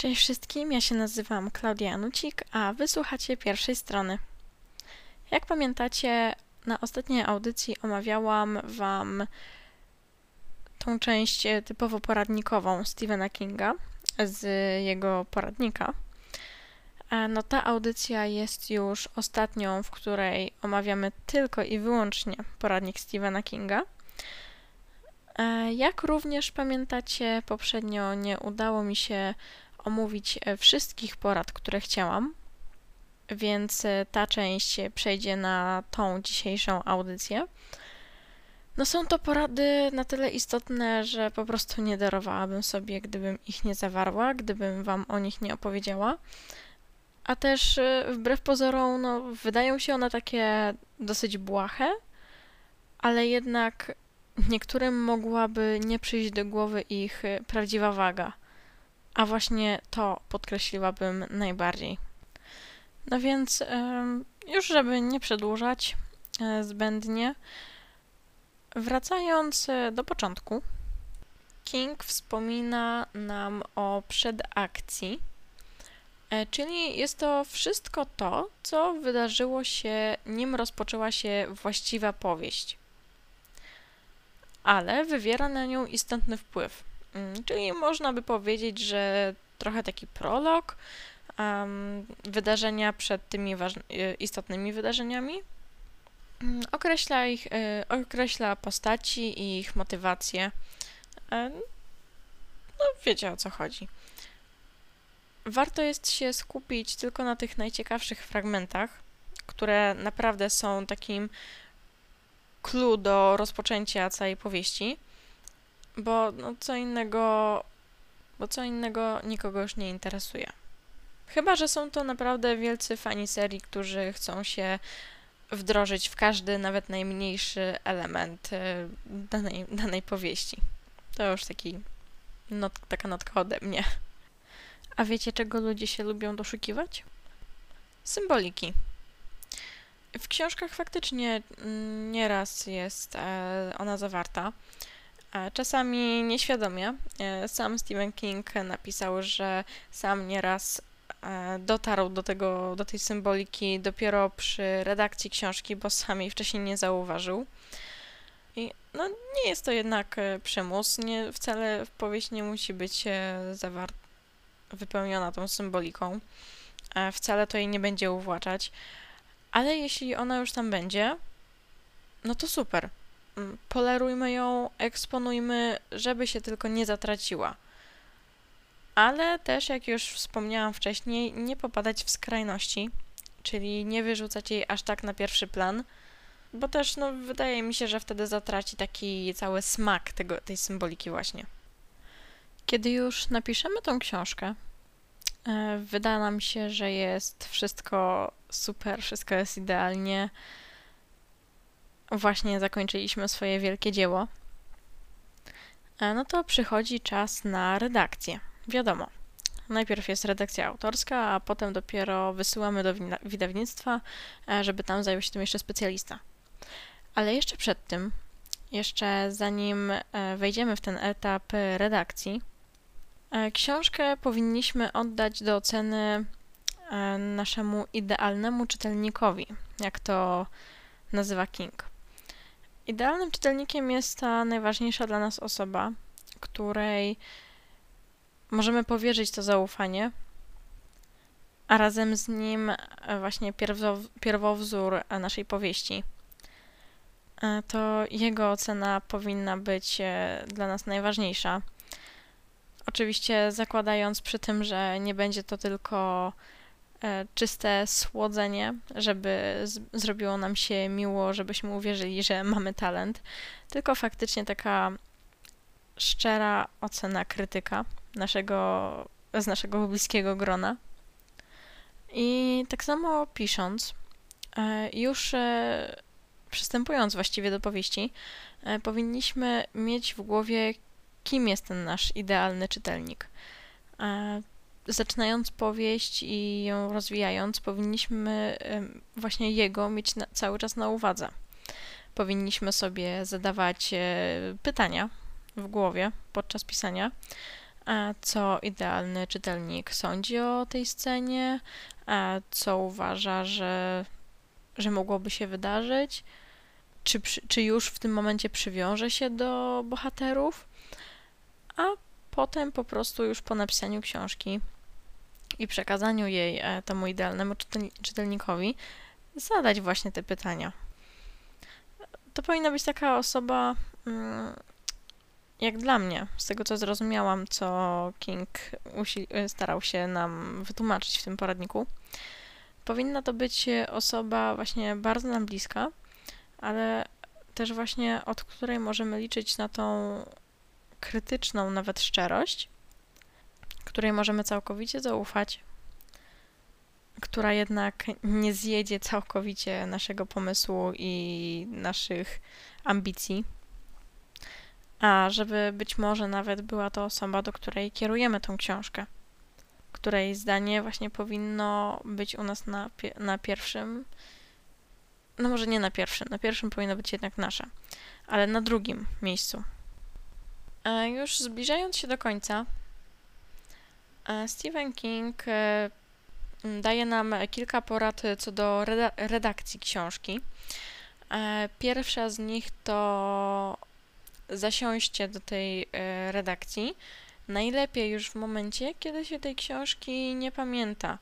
Cześć wszystkim, ja się nazywam Klaudia Anucik, a wysłuchacie pierwszej strony. Jak pamiętacie, na ostatniej audycji omawiałam Wam tą część typowo poradnikową Stephena Kinga z jego poradnika. No ta audycja jest już ostatnią, w której omawiamy tylko i wyłącznie poradnik Stephena Kinga. Jak również pamiętacie, poprzednio nie udało mi się omówić e, wszystkich porad, które chciałam, więc e, ta część przejdzie na tą dzisiejszą audycję. No są to porady na tyle istotne, że po prostu nie darowałabym sobie, gdybym ich nie zawarła, gdybym wam o nich nie opowiedziała. A też e, wbrew pozorom, no, wydają się one takie dosyć błahe, ale jednak niektórym mogłaby nie przyjść do głowy ich prawdziwa waga. A właśnie to podkreśliłabym najbardziej. No więc już żeby nie przedłużać e, zbędnie, wracając e, do początku, King wspomina nam o przedakcji, e, czyli jest to wszystko to, co wydarzyło się, nim rozpoczęła się właściwa powieść, ale wywiera na nią istotny wpływ. Mm, czyli można by powiedzieć, że trochę taki prolog, um, wydarzenia przed tymi y, istotnymi wydarzeniami. Um, określa ich, y, określa postaci i ich motywacje. Um, no, wiecie o co chodzi. Warto jest się skupić tylko na tych najciekawszych fragmentach, które naprawdę są takim clue do rozpoczęcia całej powieści bo no, co innego, bo co innego nikogo już nie interesuje. Chyba, że są to naprawdę wielcy fani serii, którzy chcą się wdrożyć w każdy, nawet najmniejszy element y, danej, danej powieści. To już taki not, taka notka ode mnie. A wiecie, czego ludzie się lubią doszukiwać? Symboliki. W książkach faktycznie mm, nieraz jest e, ona zawarta. Czasami nieświadomie. E, sam Stephen King napisał, że sam nieraz e, dotarł do, tego, do tej symboliki dopiero przy redakcji książki, bo sam jej wcześniej nie zauważył. I no, nie jest to jednak e, przymus. Nie, wcale powieść nie musi być zawar- wypełniona tą symboliką. Wcale to jej nie będzie uwłaczać. Ale jeśli ona już tam będzie, no to super polerujmy ją, eksponujmy, żeby się tylko nie zatraciła. Ale też, jak już wspomniałam wcześniej, nie popadać w skrajności, czyli nie wyrzucać jej aż tak na pierwszy plan, bo też no, wydaje mi się, że wtedy zatraci taki cały smak tego, tej symboliki właśnie. Kiedy już napiszemy tą książkę, e, wyda nam się, że jest wszystko super, wszystko jest idealnie, właśnie zakończyliśmy swoje wielkie dzieło, e, no to przychodzi czas na redakcję. Wiadomo, najpierw jest redakcja autorska, a potem dopiero wysyłamy do wydawnictwa, e, żeby tam zajął się tym jeszcze specjalista. Ale jeszcze przed tym, jeszcze zanim e, wejdziemy w ten etap redakcji, książkę powinniśmy oddać do oceny naszemu idealnemu czytelnikowi, jak to nazywa King. Idealnym czytelnikiem jest ta najważniejsza dla nas osoba, której możemy powierzyć to zaufanie, a razem z nim e, właśnie pierwowzór naszej powieści. E, to jego ocena powinna być e, dla nas najważniejsza. Oczywiście zakładając przy tym, że nie będzie to tylko E, czyste słodzenie, żeby zrobiło nam się miło, żebyśmy uwierzyli, że mamy talent, tylko faktycznie taka szczera ocena krytyka naszego, z naszego bliskiego grona. I tak samo pisząc, e, już e, przystępując właściwie do powieści, powinniśmy mieć w głowie, kim jest ten nasz idealny czytelnik zaczynając powieść i ją rozwijając, powinniśmy właśnie jego mieć na, cały czas na uwadze. Powinniśmy sobie zadawać e, pytania w głowie podczas pisania, co idealny czytelnik sądzi o tej scenie, co uważa, że, że mogłoby się wydarzyć, czy, czy już w tym momencie przywiąże się do bohaterów, a potem po prostu już po napisaniu książki i przekazaniu jej e, temu idealnemu czytelnikowi zadać właśnie te pytania. To powinna być taka osoba, mm, jak dla mnie, z tego co zrozumiałam, co King e, starał się nam wytłumaczyć w tym poradniku. Powinna to być osoba właśnie bardzo nam bliska, ale też właśnie od której możemy liczyć na tą krytyczną nawet szczerość, której możemy całkowicie zaufać, która jednak nie zjedzie całkowicie naszego pomysłu i naszych ambicji. A żeby być może nawet była to osoba, do której kierujemy tą książkę, której zdanie właśnie powinno być u nas na, na pierwszym, no może nie na pierwszym, na pierwszym powinno być jednak nasze, ale na drugim miejscu. A już zbliżając się do końca, e, Stephen King e, daje nam kilka porad co do redakcji książki. E, pierwsza z nich to zasiąście do tej redakcji. Najlepiej już w momencie, kiedy się tej książki nie pamięta,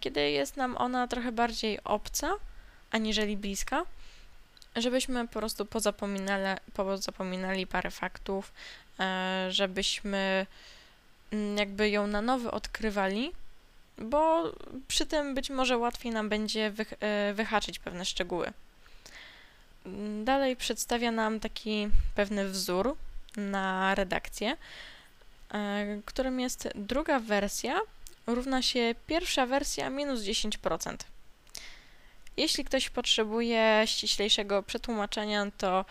kiedy jest nam ona trochę bardziej obca aniżeli bliska żebyśmy po prostu pozapominali, pozapominali parę faktów, e, żebyśmy jakby ją na nowo odkrywali, bo przy tym być może łatwiej nam będzie e, wyhaczyć pewne szczegóły. Dalej przedstawia nam taki pewny wzór na redakcję, e, którym jest druga wersja równa się pierwsza wersja minus 10%. Jeśli ktoś potrzebuje ściślejszego przetłumaczenia, to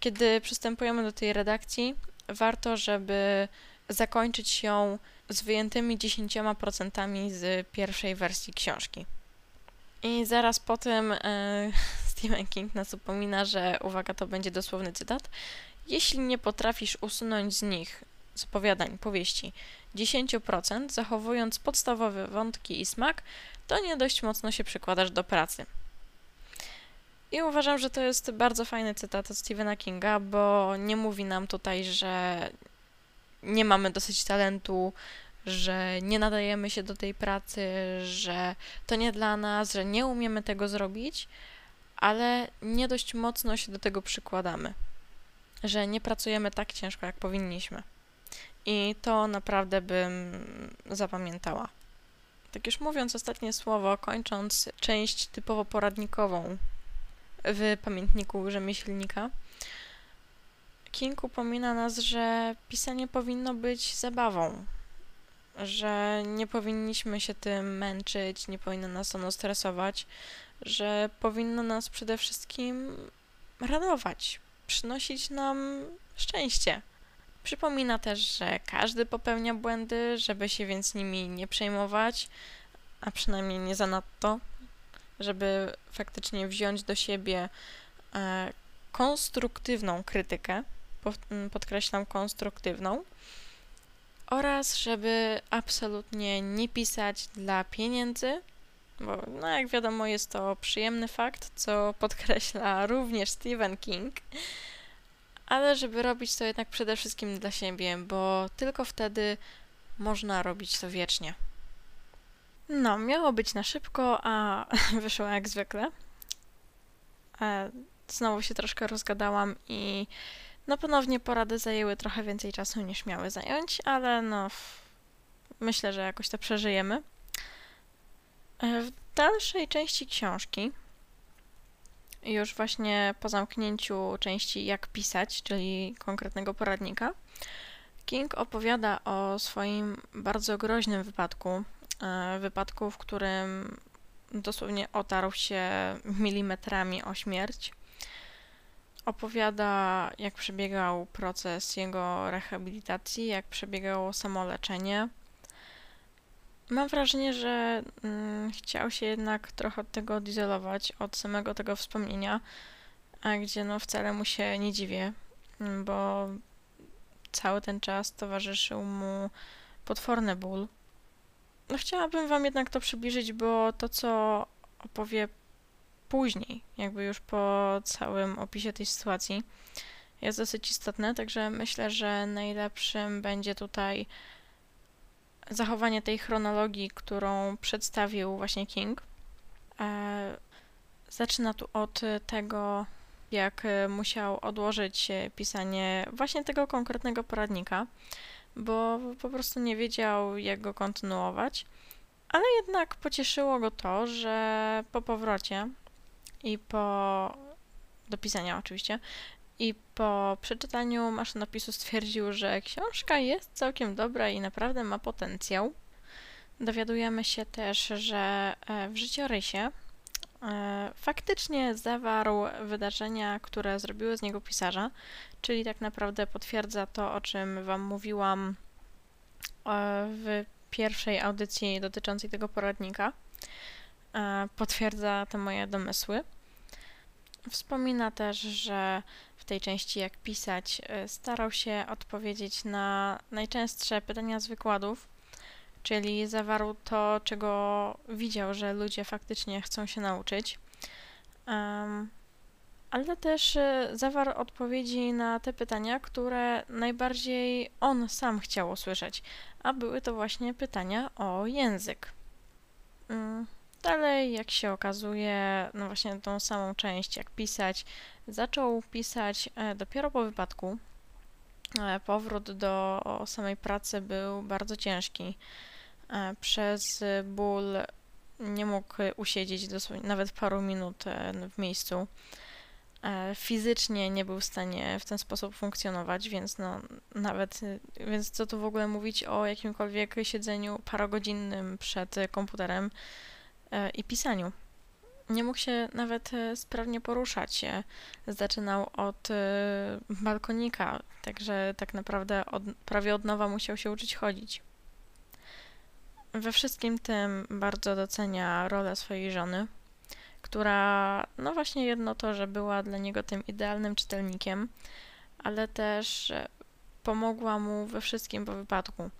kiedy przystępujemy do tej redakcji, warto, żeby zakończyć ją z wyjętymi 10% z pierwszej wersji książki. I zaraz po tym e, Stephen King nas upomina, że uwaga, to będzie dosłowny cytat. Jeśli nie potrafisz usunąć z nich, z opowiadań, powieści, 10%, zachowując podstawowe wątki i smak, to nie dość mocno się przykładasz do pracy. I uważam, że to jest bardzo fajny cytat od Stephena Kinga, bo nie mówi nam tutaj, że nie mamy dosyć talentu, że nie nadajemy się do tej pracy, że to nie dla nas, że nie umiemy tego zrobić, ale nie dość mocno się do tego przykładamy, że nie pracujemy tak ciężko, jak powinniśmy. I to naprawdę bym zapamiętała. Tak już mówiąc ostatnie słowo, kończąc część typowo poradnikową w pamiętniku rzemieślnika, King upomina nas, że pisanie powinno być zabawą, że nie powinniśmy się tym męczyć, nie powinno nas ono stresować, że powinno nas przede wszystkim radować, przynosić nam szczęście. Przypomina też, że każdy popełnia błędy, żeby się więc nimi nie przejmować, a przynajmniej nie zanadto, żeby faktycznie wziąć do siebie e, konstruktywną krytykę, podkreślam konstruktywną, oraz żeby absolutnie nie pisać dla pieniędzy, bo no jak wiadomo jest to przyjemny fakt, co podkreśla również Stephen King, ale żeby robić to jednak przede wszystkim dla siebie, bo tylko wtedy można robić to wiecznie. No, miało być na szybko, a wyszło jak zwykle. E, znowu się troszkę rozgadałam i no ponownie porady zajęły trochę więcej czasu niż miały zająć, ale no myślę, że jakoś to przeżyjemy. E, w dalszej części książki już właśnie po zamknięciu części Jak pisać, czyli konkretnego poradnika, King opowiada o swoim bardzo groźnym wypadku, e, wypadku, w którym dosłownie otarł się milimetrami o śmierć. Opowiada, jak przebiegał proces jego rehabilitacji, jak przebiegało samoleczenie Mam wrażenie, że mm, chciał się jednak trochę od tego odizolować, od samego tego wspomnienia, a gdzie no wcale mu się nie dziwię, mm, bo cały ten czas towarzyszył mu potworny ból. No chciałabym wam jednak to przybliżyć, bo to, co opowie później, jakby już po całym opisie tej sytuacji, jest dosyć istotne, także myślę, że najlepszym będzie tutaj zachowanie tej chronologii, którą przedstawił właśnie King. E, zaczyna tu od tego, jak musiał odłożyć pisanie właśnie tego konkretnego poradnika, bo po prostu nie wiedział, jak go kontynuować. Ale jednak pocieszyło go to, że po powrocie i po do pisania oczywiście i po przeczytaniu maszynopisu stwierdził, że książka jest całkiem dobra i naprawdę ma potencjał. Dowiadujemy się też, że e, w życiorysie e, faktycznie zawarł wydarzenia, które zrobiły z niego pisarza, czyli tak naprawdę potwierdza to, o czym Wam mówiłam e, w pierwszej audycji dotyczącej tego poradnika. Potwierdza te moje domysły. Wspomina też, że w tej części jak pisać e, starał się odpowiedzieć na najczęstsze pytania z wykładów, czyli zawarł to, czego widział, że ludzie faktycznie chcą się nauczyć. Um, ale też e, zawarł odpowiedzi na te pytania, które najbardziej on sam chciał usłyszeć, a były to właśnie pytania o język. Um, Dalej, jak się okazuje, no właśnie tą samą część, jak pisać, zaczął pisać e, dopiero po wypadku. E, powrót do samej pracy był bardzo ciężki. E, przez ból nie mógł usiedzieć nawet paru minut w miejscu. Fizycznie nie był w stanie w ten sposób funkcjonować, więc no nawet, więc co tu w ogóle mówić o jakimkolwiek siedzeniu parogodzinnym przed komputerem, i pisaniu. Nie mógł się nawet e, sprawnie poruszać. Zaczynał od e, balkonika, także tak naprawdę od, prawie od nowa musiał się uczyć chodzić. We wszystkim tym bardzo docenia rolę swojej żony, która, no właśnie jedno to, że była dla niego tym idealnym czytelnikiem, ale też pomogła mu we wszystkim po wypadku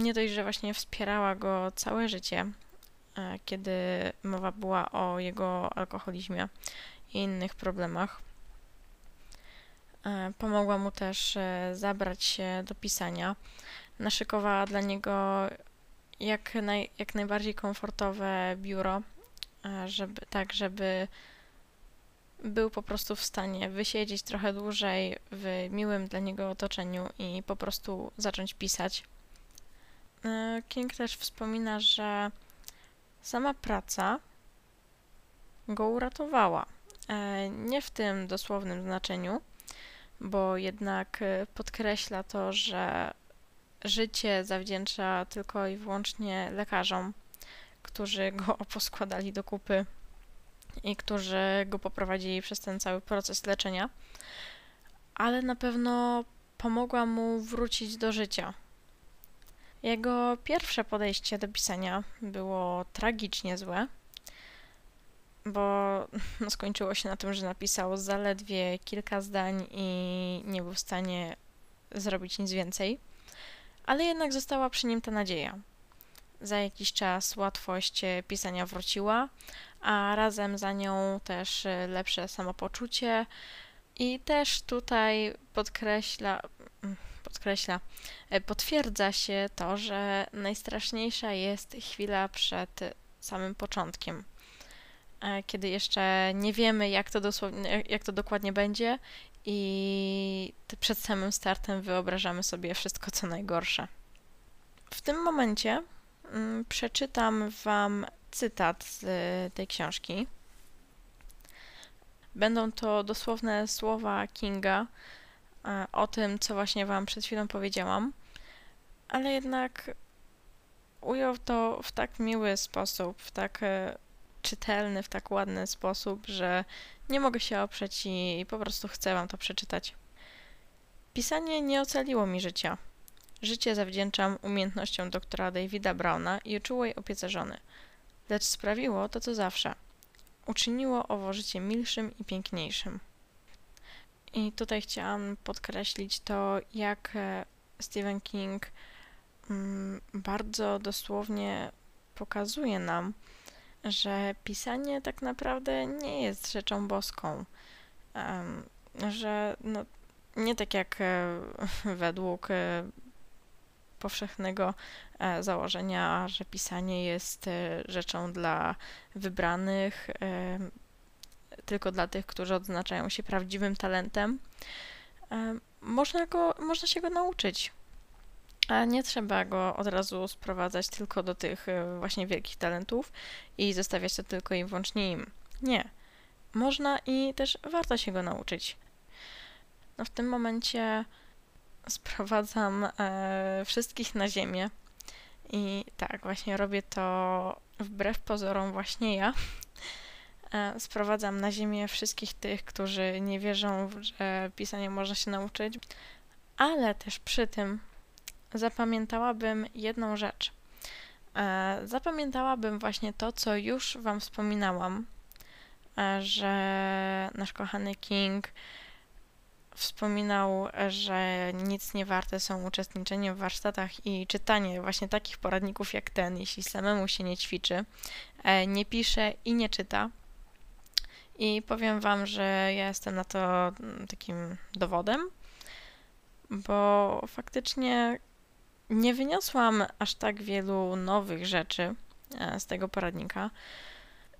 nie dość, że właśnie wspierała go całe życie, e, kiedy mowa była o jego alkoholizmie i innych problemach. E, pomogła mu też e, zabrać się do pisania. Naszykowała dla niego jak, naj, jak najbardziej komfortowe biuro, żeby, tak żeby był po prostu w stanie wysiedzieć trochę dłużej w miłym dla niego otoczeniu i po prostu zacząć pisać. E, King też wspomina, że sama praca go uratowała. E, nie w tym dosłownym znaczeniu, bo jednak e, podkreśla to, że życie zawdzięcza tylko i wyłącznie lekarzom, którzy go poskładali do kupy i którzy go poprowadzili przez ten cały proces leczenia, ale na pewno pomogła mu wrócić do życia. Jego pierwsze podejście do pisania było tragicznie złe, bo no, skończyło się na tym, że napisał zaledwie kilka zdań i nie był w stanie zrobić nic więcej. Ale jednak została przy nim ta nadzieja. Za jakiś czas łatwość pisania wróciła, a razem za nią też lepsze samopoczucie. I też tutaj podkreśla, podkreśla, e, potwierdza się to, że najstraszniejsza jest chwila przed samym początkiem, e, kiedy jeszcze nie wiemy, jak to, dosłownie, jak to dokładnie będzie i przed samym startem wyobrażamy sobie wszystko, co najgorsze. W tym momencie mm, przeczytam Wam cytat z tej książki. Będą to dosłowne słowa Kinga, E, o tym, co właśnie Wam przed chwilą powiedziałam, ale jednak ujął to w tak miły sposób, w tak e, czytelny, w tak ładny sposób, że nie mogę się oprzeć i po prostu chcę Wam to przeczytać. Pisanie nie ocaliło mi życia. Życie zawdzięczam umiejętnościom doktora Davida Browna i uczułej opiece żony, lecz sprawiło to, co zawsze. Uczyniło owo życie milszym i piękniejszym. I tutaj chciałam podkreślić to, jak e, Stephen King mm, bardzo dosłownie pokazuje nam, że pisanie tak naprawdę nie jest rzeczą boską. Że no, nie tak jak e, według e, powszechnego założenia, że pisanie jest rzeczą dla wybranych, tylko dla tych, którzy odznaczają się prawdziwym talentem. Można, go, można się go nauczyć. A nie trzeba go od razu sprowadzać tylko do tych e, właśnie wielkich talentów i zostawiać to tylko i wyłącznie im. Nie. Można i też warto się go nauczyć. No w tym momencie sprowadzam e, wszystkich na ziemię i tak, właśnie robię to wbrew pozorom właśnie ja. E, sprowadzam na ziemię wszystkich tych, którzy nie wierzą, że pisanie można się nauczyć, ale też przy tym zapamiętałabym jedną rzecz. E, zapamiętałabym właśnie to, co już Wam wspominałam, e, że nasz kochany King wspominał, że nic nie warte są uczestniczenie w warsztatach i czytanie właśnie takich poradników jak ten, jeśli samemu się nie ćwiczy, nie pisze i nie czyta. I powiem Wam, że ja jestem na to mm, takim dowodem, bo faktycznie nie wyniosłam aż tak wielu nowych rzeczy e, z tego poradnika.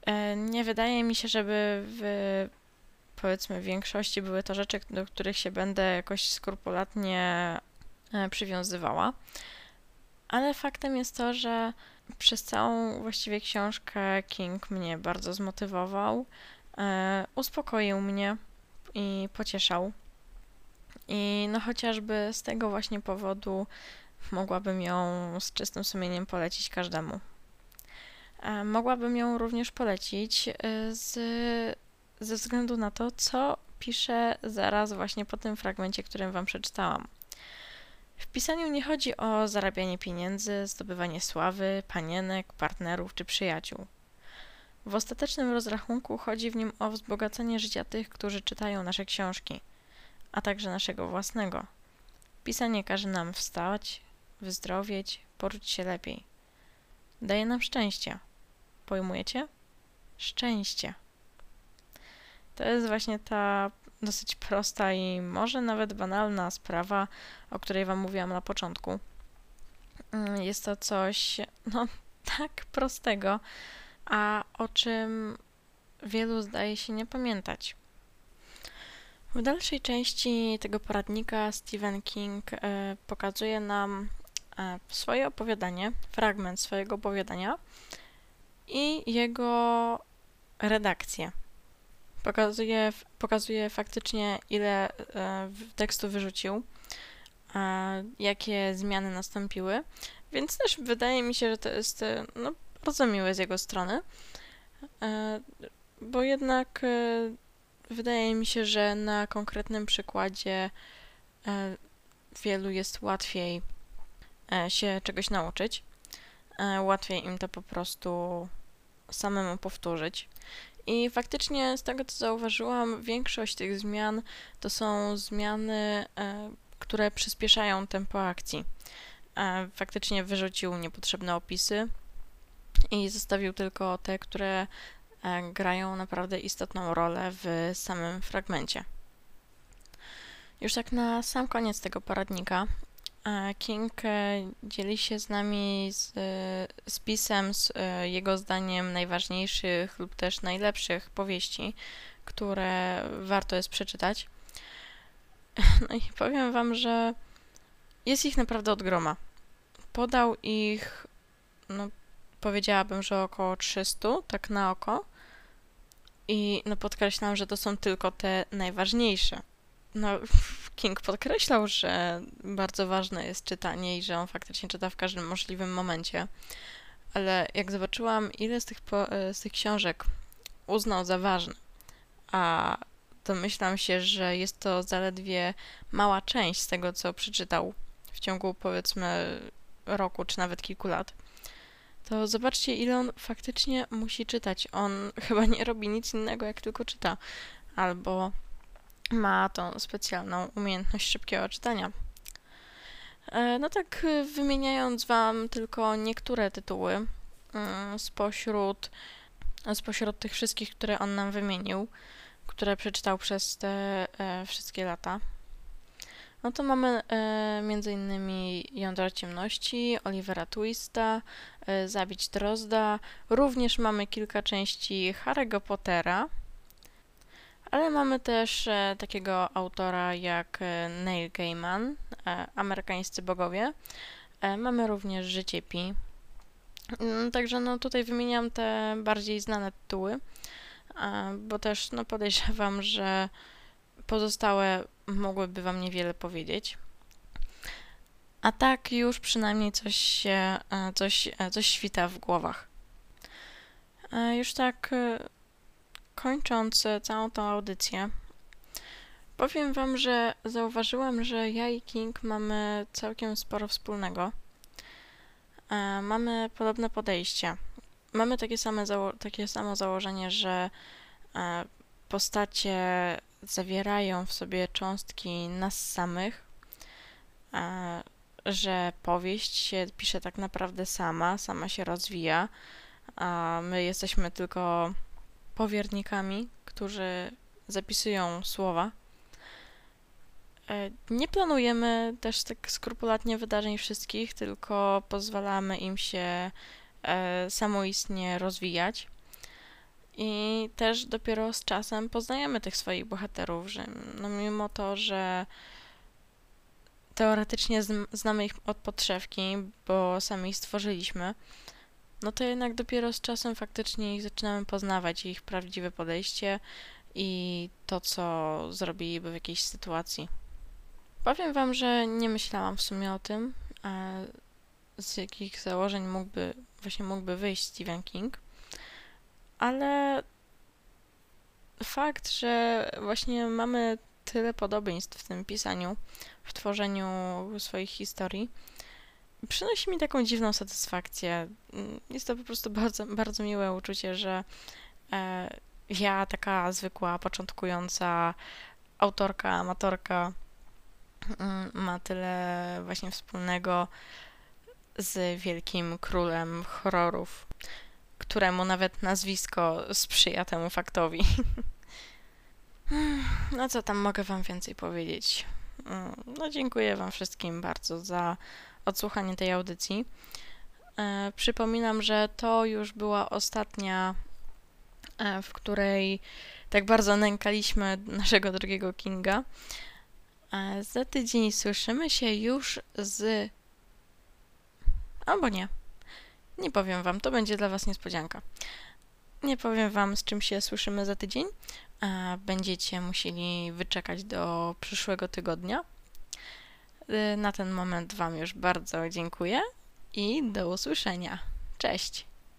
E, nie wydaje mi się, żeby w powiedzmy większości były to rzeczy, do których się będę jakoś skrupulatnie e, przywiązywała. Ale faktem jest to, że przez całą właściwie książkę King mnie bardzo zmotywował, uspokoił mnie i pocieszał. I no chociażby z tego właśnie powodu mogłabym ją z czystym sumieniem polecić każdemu. E, mogłabym ją również polecić e, z, ze względu na to, co piszę zaraz właśnie po tym fragmencie, którym Wam przeczytałam. W pisaniu nie chodzi o zarabianie pieniędzy, zdobywanie sławy, panienek, partnerów czy przyjaciół. W ostatecznym rozrachunku chodzi w nim o wzbogacenie życia tych, którzy czytają nasze książki, a także naszego własnego. Pisanie każe nam wstać, wyzdrowieć, poczuć się lepiej. Daje nam szczęście. Pojmujecie? Szczęście. To jest właśnie ta dosyć prosta i może nawet banalna sprawa, o której Wam mówiłam na początku. Mm, jest to coś, no, tak prostego, a o czym wielu zdaje się nie pamiętać. W dalszej części tego poradnika Stephen King e, pokazuje nam E, swoje opowiadanie, fragment swojego opowiadania i jego redakcję. Pokazuje, pokazuje faktycznie, ile e, tekstu wyrzucił, jakie zmiany nastąpiły, więc też wydaje mi się, że to jest no, bardzo miłe z jego strony, bo jednak wydaje mi się, że na konkretnym przykładzie wielu jest łatwiej E, się czegoś nauczyć. E, łatwiej im to po prostu samemu powtórzyć. I faktycznie z tego, co zauważyłam, większość tych zmian to są zmiany, e, które przyspieszają tempo akcji. Faktycznie wyrzucił niepotrzebne opisy i zostawił tylko te, które grają naprawdę istotną rolę w samym fragmencie. Już tak na sam koniec tego poradnika King e, dzieli się z nami z e, spisem z e, jego zdaniem najważniejszych lub też najlepszych powieści, które warto jest przeczytać. No i powiem wam, że jest ich naprawdę od groma. Podał ich, no powiedziałabym, że około 300, tak na oko. I no podkreślam, że to są tylko te najważniejsze. No, King podkreślał, że bardzo ważne jest czytanie i że on faktycznie czyta w każdym możliwym momencie. Ale jak zobaczyłam, ile z tych, po, e, z tych książek uznał za ważne, a domyślam się, że jest to zaledwie mała część z tego, co przeczytał w ciągu powiedzmy roku czy nawet kilku lat, to zobaczcie, ile on faktycznie musi czytać. On chyba nie robi nic innego, jak tylko czyta. Albo ma tą specjalną umiejętność szybkiego czytania. E, no tak, y, wymieniając Wam tylko niektóre tytuły y, spośród, spośród tych wszystkich, które on nam wymienił, które przeczytał przez te e, wszystkie lata. No to mamy e, między innymi Jądra Ciemności, Olivera Twista, e, Zabić Drozda. Również mamy kilka części Harry'ego Pottera, ale mamy też e, takiego autora jak e, Neil Gaiman, e, Amerykańscy Bogowie. E, mamy również Życie Pi. Mm, Także no tutaj wymieniam te bardziej znane tytuły, e, bo też no podejrzewam, że pozostałe mogłyby Wam niewiele powiedzieć. A tak już przynajmniej coś się, e, coś, e, coś świta w głowach. E, Już tak kończąc całą tą audycję, powiem Wam, że zauważyłam, że ja i King mamy całkiem sporo wspólnego. Mamy podobne podejście. Mamy takie, same takie samo założenie, że postacie zawierają w sobie cząstki nas samych, że powieść się pisze tak naprawdę sama, sama się rozwija, a my jesteśmy tylko powiernikami, którzy zapisują słowa. E, Nie planujemy też tak skrupulatnie wydarzeń wszystkich, tylko pozwalamy im się e, samoistnie rozwijać. I też dopiero z czasem poznajemy tych swoich bohaterów, że no mimo to, że teoretycznie zn- znamy ich od podszewki, bo sami ich stworzyliśmy, no to jednak dopiero z czasem faktycznie ich zaczynamy poznawać, ich prawdziwe podejście i to, co zrobiliby w jakiejś sytuacji. Powiem Wam, że nie myślałam w sumie o tym, e, z jakich założeń mógłby, właśnie mógłby wyjść Stephen King, ale fakt, że właśnie mamy tyle podobieństw w tym pisaniu, w tworzeniu swoich historii, przynosi mi taką dziwną satysfakcję. Jest to po prostu bardzo, bardzo miłe uczucie, że e, ja, taka zwykła, początkująca autorka, amatorka, mm, ma tyle właśnie wspólnego z wielkim królem horrorów, któremu nawet nazwisko sprzyja temu faktowi. No co tam mogę Wam więcej powiedzieć? Mm, No dziękuję Wam wszystkim bardzo za odsłuchanie tej audycji. E, Przypominam, że to już była ostatnia, e, w której tak bardzo nękaliśmy naszego drugiego Kinga. E, Za tydzień słyszymy się już z. Albo nie. Nie powiem Wam, to będzie dla Was niespodzianka. Nie powiem Wam, z czym się słyszymy za tydzień. Będziecie musieli wyczekać do przyszłego tygodnia. E, Na ten moment Wam już bardzo dziękuję i do usłyszenia. Cześć!